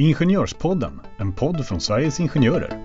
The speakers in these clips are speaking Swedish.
Ingenjörspodden, en podd från Sveriges Ingenjörer.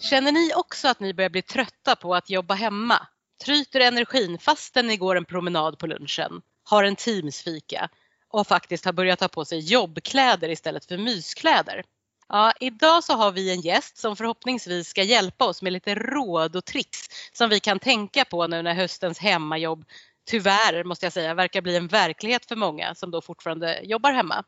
Känner ni också att ni börjar bli trötta på att jobba hemma? Tryter energin fastän ni går en promenad på lunchen, har en Teamsfika och faktiskt har börjat ta på sig jobbkläder istället för myskläder? Ja, idag så har vi en gäst som förhoppningsvis ska hjälpa oss med lite råd och tricks som vi kan tänka på nu när höstens hemmajobb tyvärr måste jag säga verkar bli en verklighet för många som då fortfarande jobbar hemma.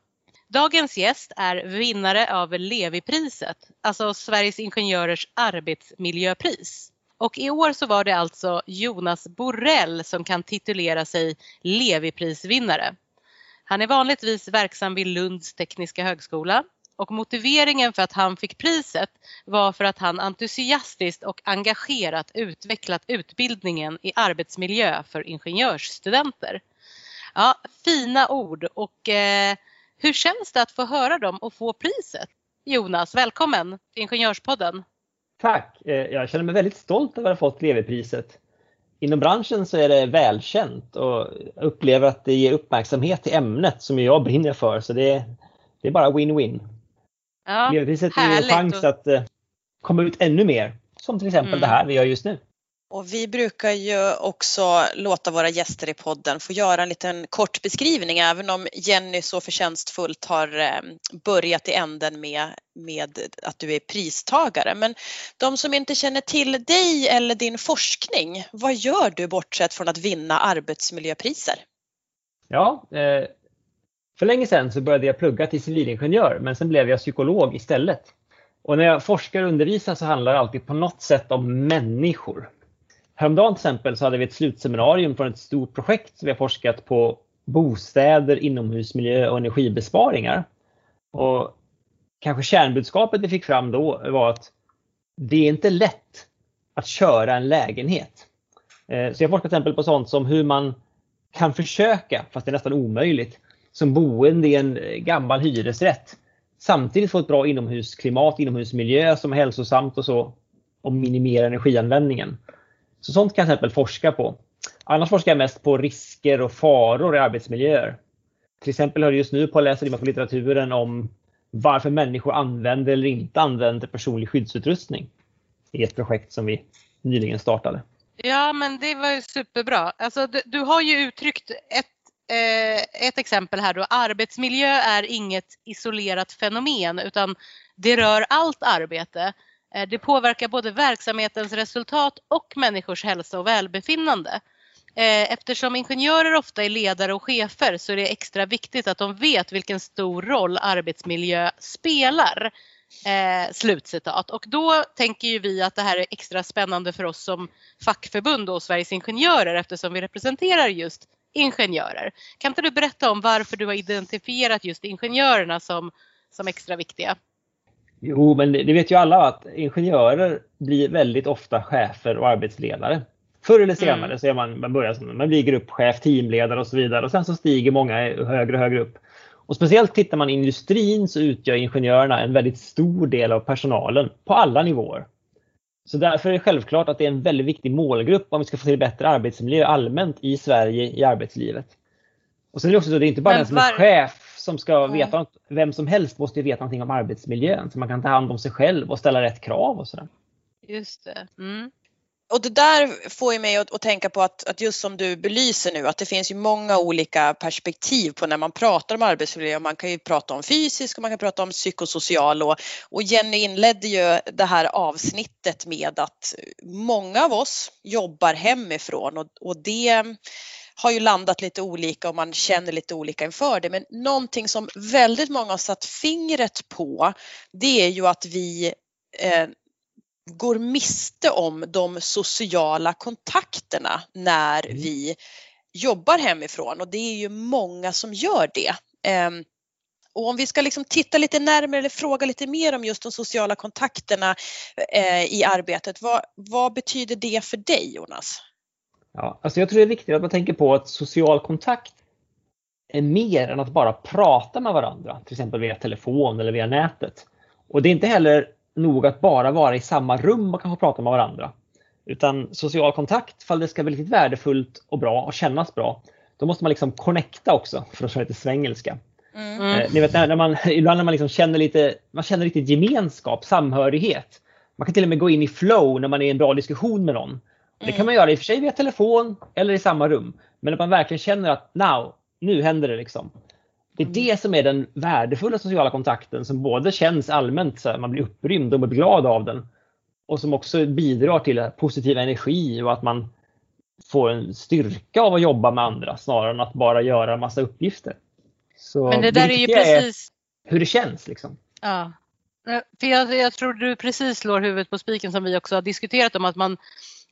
Dagens gäst är vinnare av Levipriset, alltså Sveriges Ingenjörers arbetsmiljöpris. Och i år så var det alltså Jonas Borrell som kan titulera sig Leviprisvinnare. Han är vanligtvis verksam vid Lunds tekniska högskola och motiveringen för att han fick priset var för att han entusiastiskt och engagerat utvecklat utbildningen i arbetsmiljö för ingenjörsstudenter. Ja, fina ord och eh, hur känns det att få höra dem och få priset? Jonas, välkommen till Ingenjörspodden. Tack! Eh, jag känner mig väldigt stolt över att ha fått Levipriset. Inom branschen så är det välkänt och upplever att det ger uppmärksamhet till ämnet som jag brinner för. Så det, det är bara win-win. Ja, Levipriset är en chans att eh, komma ut ännu mer. Som till exempel mm. det här vi gör just nu. Och vi brukar ju också låta våra gäster i podden få göra en liten kort beskrivning även om Jenny så förtjänstfullt har ehm, börjat i änden med, med att du är pristagare. Men de som inte känner till dig eller din forskning, vad gör du bortsett från att vinna arbetsmiljöpriser? Ja, eh, för länge sedan så började jag plugga till civilingenjör men sen blev jag psykolog istället. Och när jag forskar och undervisar så handlar det alltid på något sätt om människor. Häromdagen till exempel så hade vi ett slutseminarium från ett stort projekt som vi har forskat på bostäder, inomhusmiljö och energibesparingar. Och kanske kärnbudskapet vi fick fram då var att det är inte lätt att köra en lägenhet. Eh, så jag forskar till exempel på sånt som hur man kan försöka, fast det är nästan omöjligt, som boende i en gammal hyresrätt samtidigt få ett bra inomhusklimat, inomhusmiljö som är hälsosamt och så och minimera energianvändningen. Så sånt kan jag till exempel forska på. Annars forskar jag mest på risker och faror i arbetsmiljöer. Till exempel har jag just nu på att läsa på litteraturen om varför människor använder eller inte använder personlig skyddsutrustning i ett projekt som vi nyligen startade. Ja men det var ju superbra. Alltså, du, du har ju uttryckt ett, eh, ett exempel här då. Arbetsmiljö är inget isolerat fenomen utan det rör allt arbete. Eh, det påverkar både verksamhetens resultat och människors hälsa och välbefinnande. Eh, eftersom ingenjörer ofta är ledare och chefer så är det extra viktigt att de vet vilken stor roll arbetsmiljö spelar. Eh, slutcitat. Och då tänker ju vi att det här är extra spännande för oss som fackförbund och Sveriges Ingenjörer eftersom vi representerar just ingenjörer. Kan inte du berätta om varför du har identifierat just ingenjörerna som, som extra viktiga? Jo, men det vet ju alla att ingenjörer blir väldigt ofta chefer och arbetsledare. Förr eller senare mm. så är man, man, börjar som, man blir gruppchef, teamledare och så vidare och sen så stiger många högre och högre upp. Och speciellt tittar man i industrin så utgör ingenjörerna en väldigt stor del av personalen på alla nivåer. Så därför är det självklart att det är en väldigt viktig målgrupp om vi ska få till bättre arbetsmiljö allmänt i Sverige i arbetslivet. Och sen är det också så, det är inte bara Men den som är chef som ska veta något, vem som helst måste veta någonting om arbetsmiljön så man kan ta hand om sig själv och ställa rätt krav och sådär. Just det. Mm. Och det där får ju mig att, att tänka på att, att, just som du belyser nu att det finns ju många olika perspektiv på när man pratar om arbetsmiljö. Man kan ju prata om fysisk och man kan prata om psykosocial och, och Jenny inledde ju det här avsnittet med att många av oss jobbar hemifrån och, och det har ju landat lite olika och man känner lite olika inför det. Men någonting som väldigt många har satt fingret på det är ju att vi eh, går miste om de sociala kontakterna när mm. vi jobbar hemifrån och det är ju många som gör det. Eh, och om vi ska liksom titta lite närmare eller fråga lite mer om just de sociala kontakterna eh, i arbetet, vad, vad betyder det för dig Jonas? Ja, alltså jag tror det är viktigt att man tänker på att social kontakt är mer än att bara prata med varandra, till exempel via telefon eller via nätet. Och det är inte heller nog att bara vara i samma rum och kanske prata med varandra. Utan social kontakt, fall det ska bli riktigt värdefullt och bra och kännas bra, då måste man liksom connecta också, för att köra lite svengelska. Mm. Eh, ni vet, när man, ibland när man liksom känner lite, man känner riktigt gemenskap, samhörighet. Man kan till och med gå in i flow när man är i en bra diskussion med någon. Det kan man göra i och för sig via telefon eller i samma rum. Men att man verkligen känner att now, nu händer det liksom. Det är Mm. det som är den värdefulla sociala kontakten som både känns allmänt, så här, man blir upprymd och blir glad av den. Och som också bidrar till positiv energi och att man får en styrka av att jobba med andra snarare än att bara göra massa uppgifter. Så Men det där är ju precis hur det känns. Liksom. Ja. Eh, För jag, jag tror du precis slår huvudet på spiken som vi också har diskuterat om att man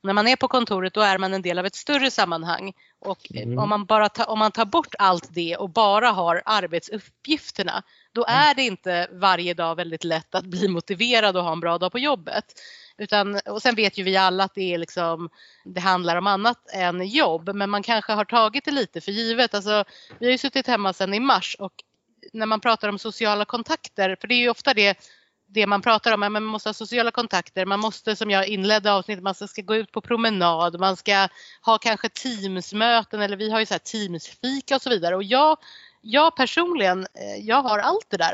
när man är på kontoret då är man en del av ett större sammanhang och Mm. om, man bara ta, om man tar bort allt det och bara har arbetsuppgifterna då Mm. är det inte varje dag väldigt lätt att bli motiverad och ha en bra dag på jobbet. Utan, och sen vet ju vi alla att det, är liksom, det handlar om annat än jobb men man kanske har tagit det lite för givet. Alltså, vi har ju suttit hemma sedan i mars och när man pratar om sociala kontakter, för det är ju ofta det, det man pratar om, man måste ha sociala kontakter, man måste som jag inledde avsnittet, man ska gå ut på promenad, man ska ha kanske teamsmöten eller vi har ju så här teamsfika och så vidare. Och jag, jag personligen, eh, jag har allt det där.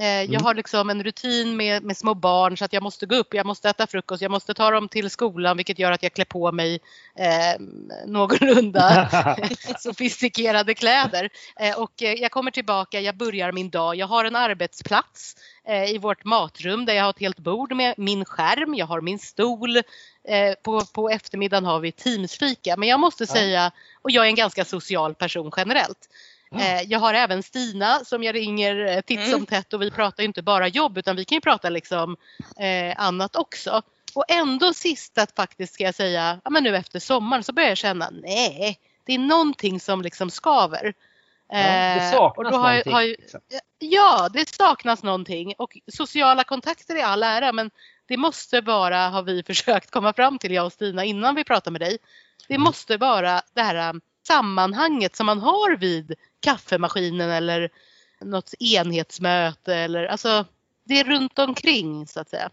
Eh, Jag Mm. har liksom en rutin med, med små barn så att jag måste gå upp, jag måste äta frukost, jag måste ta dem till skolan vilket gör att jag klär på mig eh, någorlunda sofistikerade kläder. Eh, och eh, jag kommer tillbaka, jag börjar min dag, jag har en arbetsplats eh, i vårt matrum där jag har ett helt bord med min skärm, jag har min stol. Eh, på, på eftermiddagen har vi teamsfika. Men jag måste Ja. säga, och jag är en ganska social person generellt. Ja. Eh, jag har även Stina som jag ringer eh, titt som Mm. tätt och vi pratar inte bara jobb utan vi kan ju prata liksom eh, annat också. Och ändå sist att faktiskt ska jag säga, ja men nu efter sommaren så börjar jag känna, nej, det är någonting som liksom skaver. Ja, det Eh, saknas och då har, jag- någonting. har, liksom. Ja, det saknas någonting och sociala kontakter är all ära men det måste bara, har vi försökt komma fram till, jag och Stina, innan vi pratar med dig. Det Mm. måste vara det här sammanhanget som man har vid kaffemaskinen eller något enhetsmöte eller alltså det är runt omkring så att säga.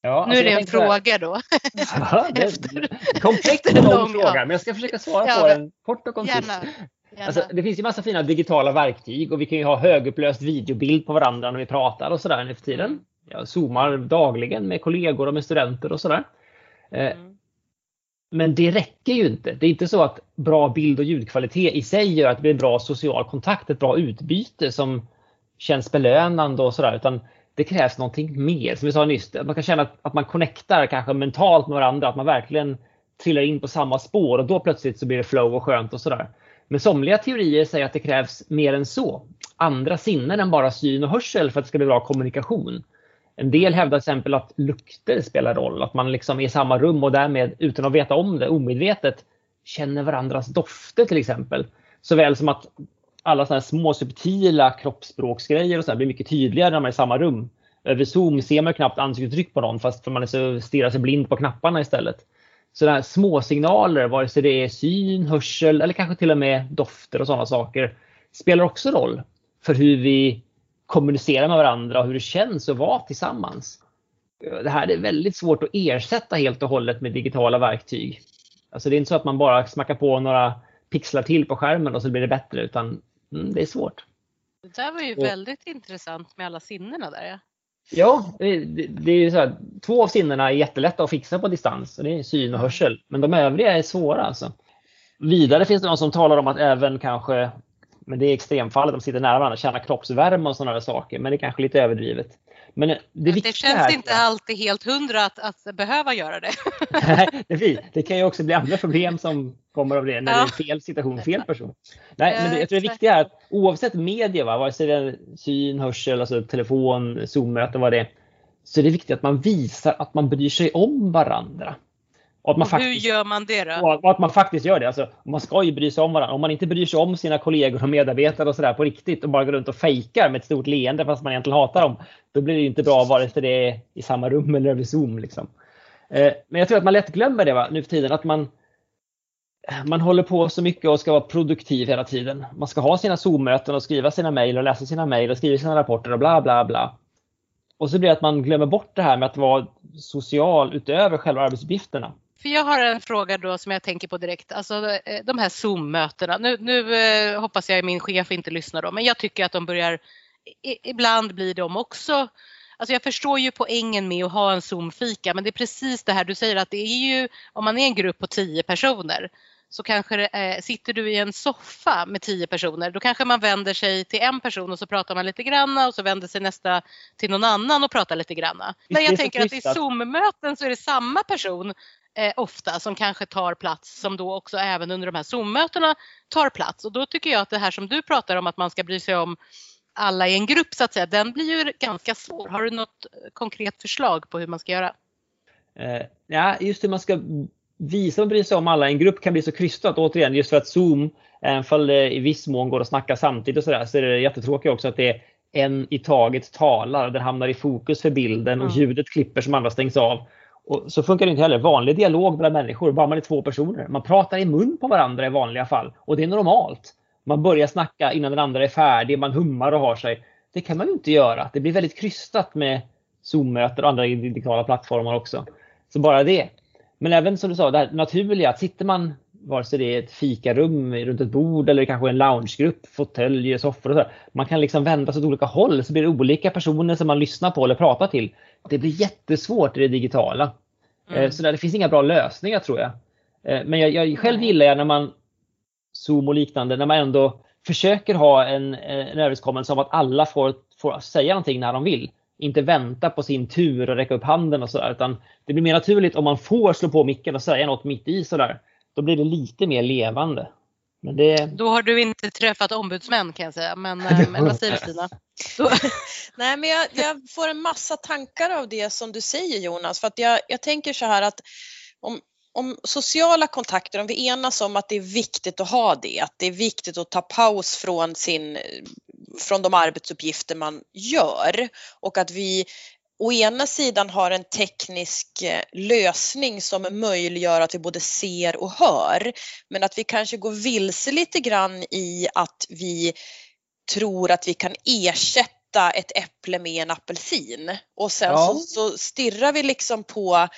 Ja, nu alltså, är det en fråga då. Ja, det är lång fråga, men jag ska försöka svara Ja, på den kort och koncist. Gärna. Gärna. Alltså, det finns ju massa fina digitala verktyg och vi kan ju ha högupplöst videobild på varandra när vi pratar och sådär nu för tiden. Jag zoomar dagligen med kollegor och med studenter och sådär. Eh, Mm. Men det räcker ju inte. Det är inte så att bra bild och ljudkvalitet i sig gör att det blir en bra social kontakt, ett bra utbyte som känns belönande och sådär. Utan det krävs någonting mer. Som vi sa nyss, att man kan känna att, att man connectar kanske mentalt med varandra, att man verkligen trillar in på samma spår och då plötsligt så blir det flow och skönt och sådär. Men somliga teorier säger att det krävs mer än så. Andra sinnen än bara syn och hörsel för att det ska bli bra kommunikation. En del hävdar till exempel att lukter spelar roll, att man liksom är i samma rum och därmed utan att veta om det omedvetet känner varandras dofter till exempel. Såväl som att alla sådana här små subtila kroppsspråksgrejer och så här blir mycket tydligare när man är i samma rum. Över Zoom ser man knappt ansiktsuttryck på någon fast för man är så, stirrar sig blind på knapparna istället. Sådana här små signaler, vare sig det är syn, hörsel eller kanske till och med dofter och sådana saker, spelar också roll för hur vi kommunicerar med varandra och hur det känns att vara tillsammans. Det här är väldigt svårt att ersätta helt och hållet med digitala verktyg. Alltså det är inte så att man bara smackar på några pixlar till på skärmen och så blir det bättre utan mm, det är svårt. Det där var ju Och- väldigt intressant med alla sinnena där. Ja. Ja, det, det är ju så här, två av sinnena är jättelätta att fixa på distans. och Det är syn och hörsel. Men de övriga är svåra alltså. Vidare finns det någon som talar om att även kanske, men det är extremfallet, de sitter nära varandra, känna kroppsvärme och sådana saker. Men det är kanske lite överdrivet. Men det, Det, känns här, inte alltid helt hundra att, att behöva göra det. Nej, det, kan ju också bli andra problem som kommer av det när Ja. det är fel situation, fel person. Nej, men det, Ja, jag tror det viktiga är att oavsett media, va, vare sig det är syn, hörsel, alltså telefon, Zoom-möten, vad det är, så är det viktigt att man visar att man bryr sig om varandra. Och Och hur faktiskt, gör man det då? och att man faktiskt gör det. Alltså, man ska ju bry sig om varandra. Om man inte bryr sig om sina kollegor och medarbetare och sådär på riktigt och bara går runt och fejkar med ett stort leende fast man egentligen hatar dem. Då blir det inte bra vare sig det är i samma rum eller över Zoom. Liksom. Eh, Men jag tror att man lätt glömmer det va, nu för tiden. Att man, man håller på så mycket och ska vara produktiv hela tiden. Man ska ha sina Zoom-möten och skriva sina mejl och läsa sina mejl och skriva sina rapporter och bla bla bla. Och så blir det att man glömmer bort det här med att vara social utöver själva arbetsuppgifterna. För jag har en fråga då som jag tänker på direkt, alltså eh, de här Zoom-mötena. Nu, nu eh, hoppas jag min chef inte lyssnar då, men jag tycker att de börjar, ibland blir de också Alltså jag förstår ju poängen med att ha en Zoom-fika men det är precis det här du säger att det är ju om man är en grupp på tio personer så kanske det, eh, sitter du i en soffa med tio personer då kanske man vänder sig till en person och så pratar man lite granna och så vänder sig nästa till någon annan och pratar lite granna. Men jag tänker att i Zoom-möten så är det samma person eh, ofta som kanske tar plats som då också även under de här Zoom-mötena tar plats och då tycker jag att det här som du pratar om att man ska bry sig om alla i en grupp så att säga, den blir ju ganska svår. Har du något konkret förslag på hur man ska göra? Eh, ja, just hur man ska visa och bry sig om alla i en grupp kan bli så krystat återigen just för att Zoom, även om det i viss mån går att snacka samtidigt och sådär, så är det jättetråkigt också att det är en i taget talar den hamnar i fokus för bilden och ljudet klipper som andra stängs av. Och så funkar det inte heller. Vanlig dialog mellan människor, bara man är två personer. Man pratar i mun på varandra i vanliga fall och det är normalt. Man börjar snacka innan den andra är färdig, man hummar och har sig. Det kan man ju inte göra. Det blir väldigt krystat med Zoom-möten och andra digitala plattformar också. Så bara det. Men även som du sa, det här naturliga, att sitter man vare sig det är ett fikarum runt ett bord eller kanske en loungegrupp, fåtöljer, soffor och så. Man kan liksom vända sig åt olika håll så blir det olika personer som man lyssnar på eller pratar till. Det blir jättesvårt i det digitala. Mm. Så där, det finns inga bra lösningar tror jag. Eh, men jag, jag själv gillar jag när man Zoom och liknande, när man ändå försöker ha en, en överenskommelse om att alla får, får säga någonting när de vill. Inte vänta på sin tur och räcka upp handen och sådär. Utan det blir mer naturligt om man får slå på micken och säga något mitt i sådär. Då blir det lite mer levande. Men det... Då har du inte träffat ombudsmän kan jag säga. Men, eh, men vad säger du Stina? Nej men jag, jag, får en massa tankar av det som du säger Jonas. För att jag, jag tänker så här att om, om sociala kontakter, om vi enas om att det är viktigt att ha det, att det är viktigt att ta paus från, sin, från de arbetsuppgifter man gör och att vi å ena sidan har en teknisk eh, lösning som möjliggör att vi både ser och hör, men att vi kanske går vilse lite grann i att vi tror att vi kan ersätta ett äpple med en apelsin och sen ja. så, så stirrar vi liksom på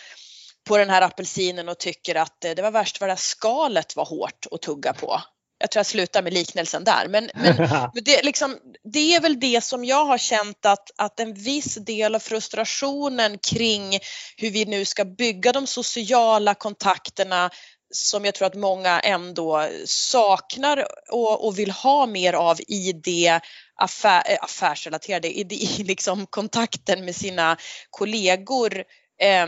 på den här apelsinen och tycker att det var värst vad det här skalet var hårt att tugga på. Jag tror jag slutar med liknelsen där. Men, men, men det, liksom, det, är väl det som jag har känt att, att en viss del av frustrationen kring hur vi nu ska bygga de sociala kontakterna som jag tror att många ändå saknar och, och vill ha mer av i det affär, affärsrelaterade, i, i liksom kontakten med sina kollegor eh,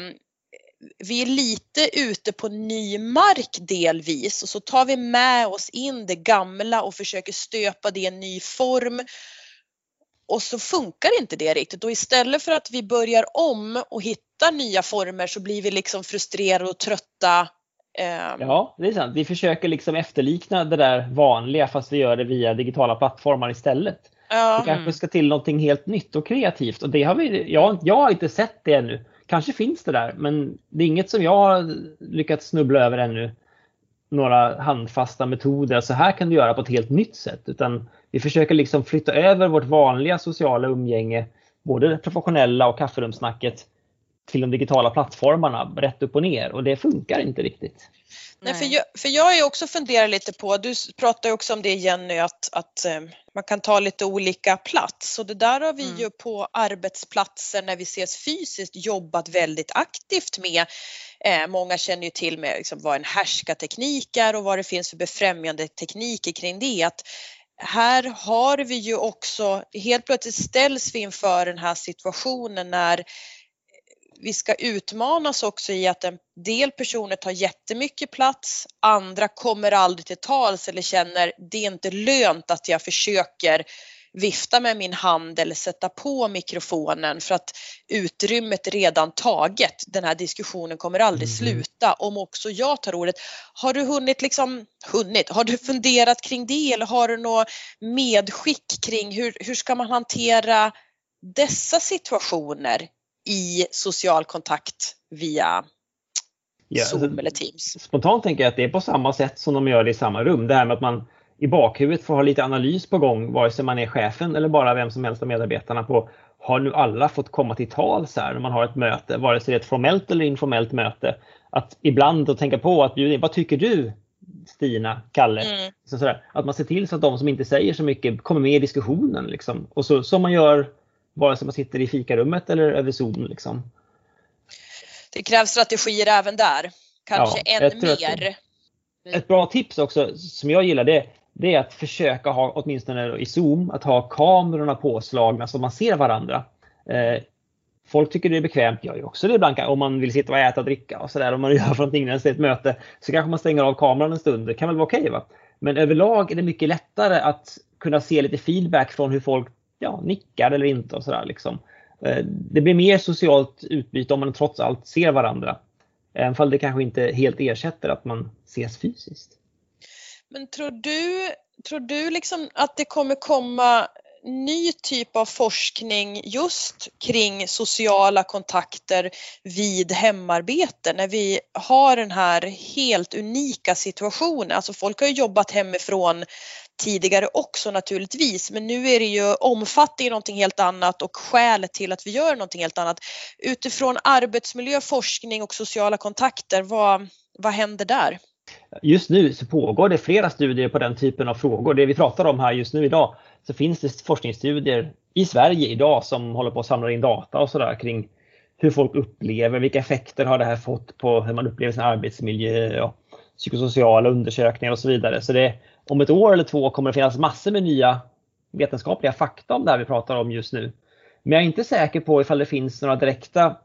vi är lite ute på ny mark delvis och så tar vi med oss in det gamla och försöker stöpa det i en ny form. Och så funkar inte det riktigt och istället för att vi börjar om och hittar nya former så blir vi liksom frustrerade och trötta. Ehm. Ja, det är sant. Vi försöker liksom efterlikna det där vanliga fast vi gör det via digitala plattformar istället. Ja. Vi kanske ska till någonting helt nytt och kreativt och det har vi, jag, jag har inte sett det ännu. Kanske finns det där, men det är inget som jag har lyckats snubbla över ännu. Några handfasta metoder, så här kan du göra på ett helt nytt sätt. Utan vi försöker liksom flytta över vårt vanliga sociala umgänge, både det professionella och kafferumssnacket, till de digitala plattformarna rätt upp och ner och det funkar inte riktigt. Nej, för, jag, för jag är också funderar lite på, du pratar ju också om det Jenny, att, att eh, man kan ta lite olika plats och det där har vi mm. ju på arbetsplatser när vi ses fysiskt jobbat väldigt aktivt med. Eh, många känner ju till med liksom vad en härskarteknik är och vad det finns för befrämjande tekniker kring det. Att här har vi ju också, helt plötsligt ställs vi inför den här situationen när vi ska utmanas också i att en del personer tar jättemycket plats, andra kommer aldrig till tals eller känner det är inte lönt att jag försöker vifta med min hand eller sätta på mikrofonen för att utrymmet redan taget. Den här diskussionen kommer aldrig mm. sluta om också jag tar ordet. Har du hunnit liksom, hunnit, har du funderat kring det eller har du något medskick kring hur, hur ska man hantera dessa situationer i social kontakt via Ja, Zoom alltså, eller Teams. Spontant tänker jag att det är på samma sätt som de gör det i samma rum. Det här med att man i bakhuvudet får ha lite analys på gång vare sig man är chefen eller bara vem som helst av medarbetarna på har nu alla fått komma till tals här när man har ett möte, vare sig det är ett formellt eller informellt möte. Att ibland att tänka på att vad tycker du Stina, Kalle? Mm. Så sådär, att man ser till så att de som inte säger så mycket kommer med i diskussionen. Liksom. Och så som man gör vare sig man sitter i fikarummet eller över Zoom. Liksom. Det krävs strategier även där. Kanske Ja, än mer. Ett bra tips också som jag gillar det, det är att försöka ha, åtminstone i Zoom, att ha kamerorna påslagna så man ser varandra. Eh, folk tycker det är bekvämt, jag gör också det ibland om man vill sitta och äta och dricka och sådär. Om man gör någonting när det är ett möte så kanske man stänger av kameran en stund. Det kan väl vara okej va? Men överlag är det mycket lättare att kunna se lite feedback från hur folk ja, nickar eller inte och sådär liksom. Eh, det blir mer socialt utbyte om man trots allt ser varandra. Även fall det kanske inte helt ersätter att man ses fysiskt. Men tror du, tror du liksom att det kommer komma ny typ av forskning just kring sociala kontakter vid hemarbete när vi har den här helt unika situationen. Alltså folk har ju jobbat hemifrån tidigare också naturligtvis men nu är det ju omfattningen någonting helt annat och skälet till att vi gör någonting helt annat. Utifrån arbetsmiljö, forskning och sociala kontakter, vad, vad händer där? Just nu så pågår det flera studier på den typen av frågor. Det vi pratar om här just nu idag så finns det forskningsstudier i Sverige idag som håller på att samla in data och sådär kring hur folk upplever, vilka effekter har det här fått på hur man upplever sin arbetsmiljö och psykosociala undersökningar och så vidare. Så det, om ett år eller två kommer det finnas massor med nya vetenskapliga fakta om det här vi pratar om just nu. Men jag är inte säker på ifall det finns några direkta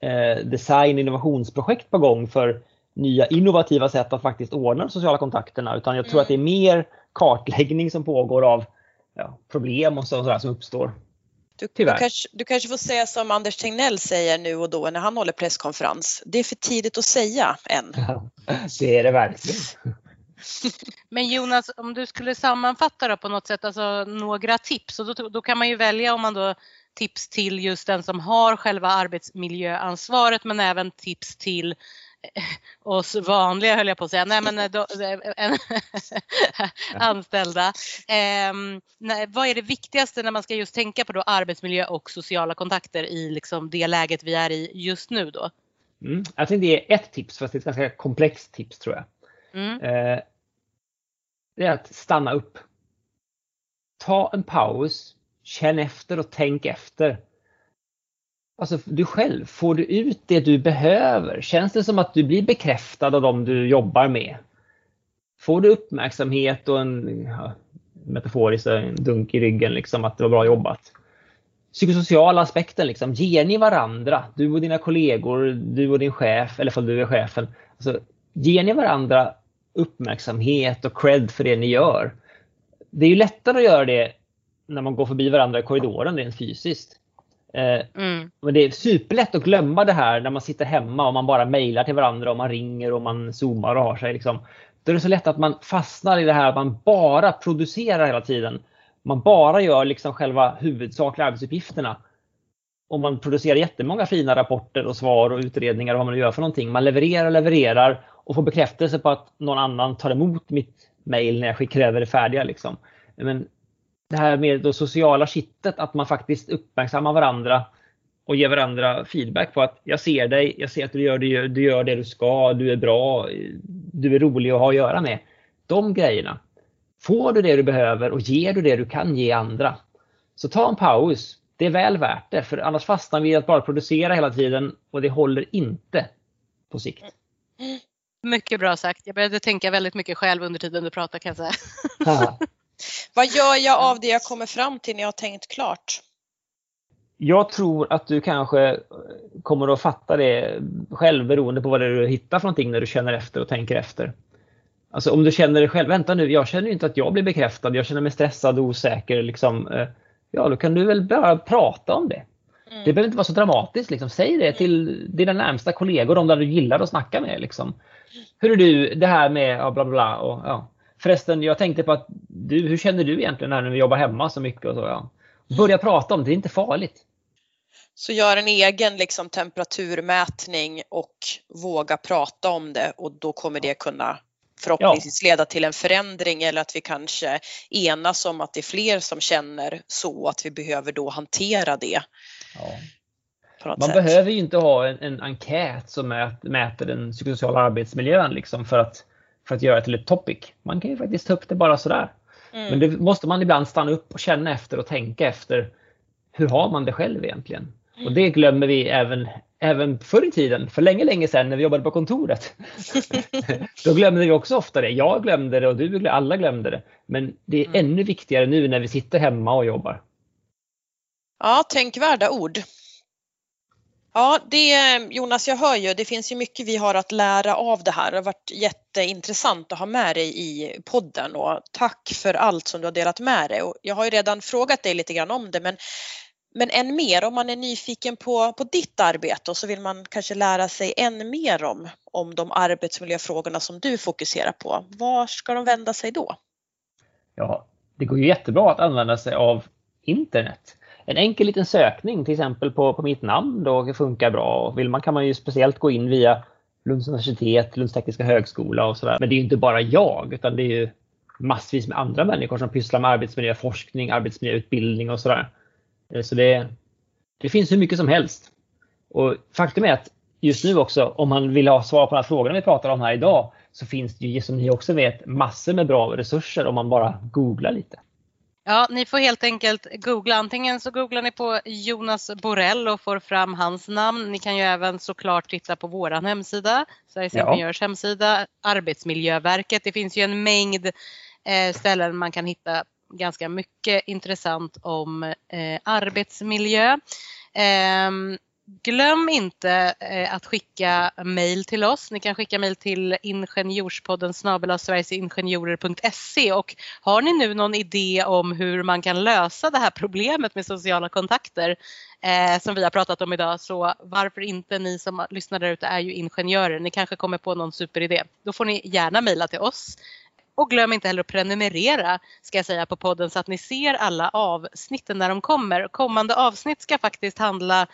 eh, design innovationsprojekt på gång för nya innovativa sätt att faktiskt ordna de sociala kontakterna utan jag tror Mm. att det är mer kartläggning som pågår av ja, problem och sådär som uppstår. Du, du, kanske, du kanske får säga som Anders Tegnell säger nu och då när han håller presskonferens. Det är för tidigt att säga än. det är det verkligen. Men Jonas, om du skulle sammanfatta då på något sätt, alltså några tips, och då, då kan man ju välja om man då tips till just den som har själva arbetsmiljöansvaret men även tips till oss vanliga höll jag på att säga, nej men eh, då, en, anställda. Ehm, nej, vad är det viktigaste när man ska just tänka på då arbetsmiljö och sociala kontakter i liksom det läget vi är i just nu då? Mm. Jag tänkte ge ett tips, fast det är ett ganska komplext tips tror jag. Mm. Eh, det är att stanna upp. Ta en paus, känn efter och tänk efter. Alltså du själv, får du ut det du behöver? Känns det som att du blir bekräftad av dem du jobbar med? Får du uppmärksamhet och en, ja, metaforiskt, en dunk i ryggen liksom att det var bra jobbat? Psykosociala aspekten liksom, ger ni varandra, du och dina kollegor, du och din chef, eller fall du är chefen. Alltså, ger ni varandra uppmärksamhet och cred för det ni gör? Det är ju lättare att göra det när man går förbi varandra i korridoren rent fysiskt. Eh, Mm. men det är superlätt att glömma det här när man sitter hemma och man bara mejlar till varandra och man ringer och man zoomar och har sig. Liksom. Då är det så lätt att man fastnar i det här att man bara producerar hela tiden. Man bara gör liksom själva huvudsakliga arbetsuppgifterna. Och man producerar jättemånga fina rapporter och svar och utredningar och vad man nu gör för någonting. Man levererar, levererar och får bekräftelse på att någon annan tar emot mitt mejl när jag skickar över det färdiga. Liksom. Men det här med det sociala kittet, att man faktiskt uppmärksammar varandra och ger varandra feedback på att jag ser dig, jag ser att du gör det du, gör det du ska, du är bra, du är rolig att ha att göra med. De grejerna. Får du det du behöver och ger du det du kan ge andra. Så ta en paus. Det är väl värt det, för annars fastnar vi i att bara producera hela tiden och det håller inte på sikt. Mycket bra sagt. Jag började tänka väldigt mycket själv under tiden du pratade kan jag säga. Vad gör jag av det jag kommer fram till när jag har tänkt klart? Jag tror att du kanske kommer att fatta det själv beroende på vad det är du hittar för någonting när du känner efter och tänker efter. Alltså om du känner dig själv, vänta nu, jag känner inte att jag blir bekräftad, jag känner mig stressad och osäker. Liksom, eh, ja, då kan du väl bara prata om det. Mm. Det behöver inte vara så dramatiskt. Liksom. Säg det till dina närmsta kollegor, de där du gillar att snacka med. Liksom. Hur är du, det här med ja, bla bla bla. Och, ja. Förresten, jag tänkte på att du, hur känner du egentligen när vi jobbar hemma så mycket? Och så, ja. Börja prata om det, det är inte farligt. Så gör en egen liksom, temperaturmätning och våga prata om det och då kommer det kunna förhoppningsvis leda till en förändring eller att vi kanske enas om att det är fler som känner så att vi behöver då hantera det. Ja. Man sätt. behöver ju inte ha en, en enkät som mäter den psykosociala arbetsmiljön liksom för, att, för att göra det till ett topic. Man kan ju faktiskt ta upp det bara sådär. Mm. Men det måste man ibland stanna upp och känna efter och tänka efter. Hur har man det själv egentligen? Mm. Och det glömmer vi även, även förr i tiden, för länge, länge sedan när vi jobbade på kontoret. Då glömde vi också ofta det. Jag glömde det och du, alla glömde det. Men det är mm. ännu viktigare nu när vi sitter hemma och jobbar. Ja, tänkvärda ord. Ja, det, Jonas, jag hör ju, det finns ju mycket vi har att lära av det här. Det har varit jätteintressant att ha med dig i podden och tack för allt som du har delat med dig. Och jag har ju redan frågat dig lite grann om det, men, men än mer om man är nyfiken på, på ditt arbete och så vill man kanske lära sig än mer om, om de arbetsmiljöfrågorna som du fokuserar på. Var ska de vända sig då? Ja, det går ju jättebra att använda sig av internet en enkel liten sökning till exempel på, på mitt namn då funkar bra. Vill man kan man ju speciellt gå in via Lunds universitet, Lunds tekniska högskola och sådär. Men det är ju inte bara jag utan det är ju massvis med andra människor som pysslar med arbetsmiljöforskning, arbetsmiljöutbildning och sådär. Eh, så det, det finns hur mycket som helst. Och faktum är att just nu också, om man vill ha svar på de här frågorna vi pratar om här idag, så finns det ju som ni också vet massor med bra resurser om man bara googlar lite. Ja, ni får helt enkelt googla. Antingen så googlar ni på Jonas Borell och får fram hans namn. Ni kan ju även såklart titta på våran hemsida, Sveriges ja. Ingenjörers hemsida, Arbetsmiljöverket. Det finns ju en mängd eh, ställen man kan hitta ganska mycket intressant om eh, arbetsmiljö. Eh, Glöm inte eh, att skicka mejl till oss. Ni kan skicka mejl till ingenjorspodden sverigesingenjorer.se och har ni nu någon idé om hur man kan lösa det här problemet med sociala kontakter eh, som vi har pratat om idag så varför inte ni som lyssnar där ute är ju ingenjörer. Ni kanske kommer på någon superidé. Då får ni gärna mejla till oss. Och glöm inte heller att prenumerera ska jag säga på podden så att ni ser alla avsnitten när de kommer. Kommande avsnitt ska faktiskt handla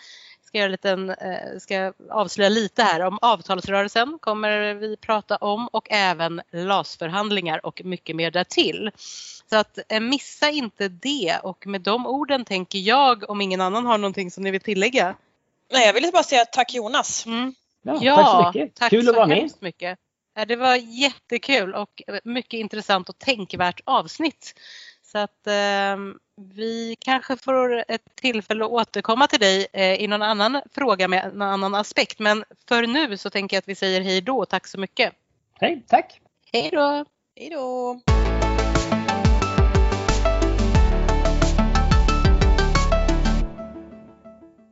ska, göra liten, eh, ska avslöja lite här om avtalsrörelsen kommer vi prata om och även LAS-förhandlingar och mycket mer därtill. Så att eh, missa inte det och med de orden tänker jag om ingen annan har någonting som ni vill tillägga. Nej, jag vill bara säga tack Jonas. Mm. Ja, ja, tack så mycket. Tack Kul så att vara med. Mycket. Det var jättekul och mycket intressant och tänkvärt avsnitt. Så att eh, vi kanske får ett tillfälle att återkomma till dig eh, i någon annan fråga med en annan aspekt. Men för nu så tänker jag att vi säger hej då. Tack så mycket. Hej, tack. Hej då. Hej då.